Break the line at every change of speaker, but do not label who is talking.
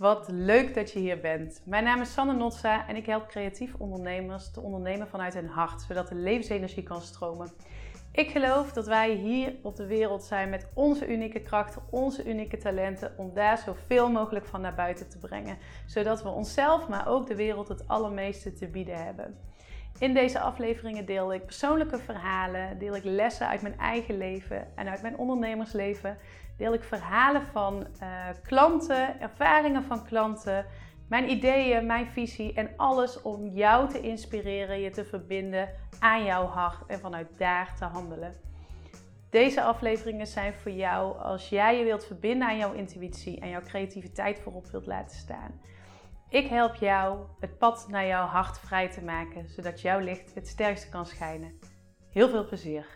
wat leuk dat je hier bent. Mijn naam is Sanne Notza en ik help creatief ondernemers te ondernemen vanuit hun hart, zodat de levensenergie kan stromen. Ik geloof dat wij hier op de wereld zijn met onze unieke krachten, onze unieke talenten, om daar zoveel mogelijk van naar buiten te brengen, zodat we onszelf, maar ook de wereld het allermeeste te bieden hebben. In deze afleveringen deel ik persoonlijke verhalen, deel ik lessen uit mijn eigen leven en uit mijn ondernemersleven. Deel ik verhalen van uh, klanten, ervaringen van klanten, mijn ideeën, mijn visie en alles om jou te inspireren, je te verbinden aan jouw hart en vanuit daar te handelen. Deze afleveringen zijn voor jou als jij je wilt verbinden aan jouw intuïtie en jouw creativiteit voorop wilt laten staan. Ik help jou het pad naar jouw hart vrij te maken, zodat jouw licht het sterkste kan schijnen. Heel veel plezier!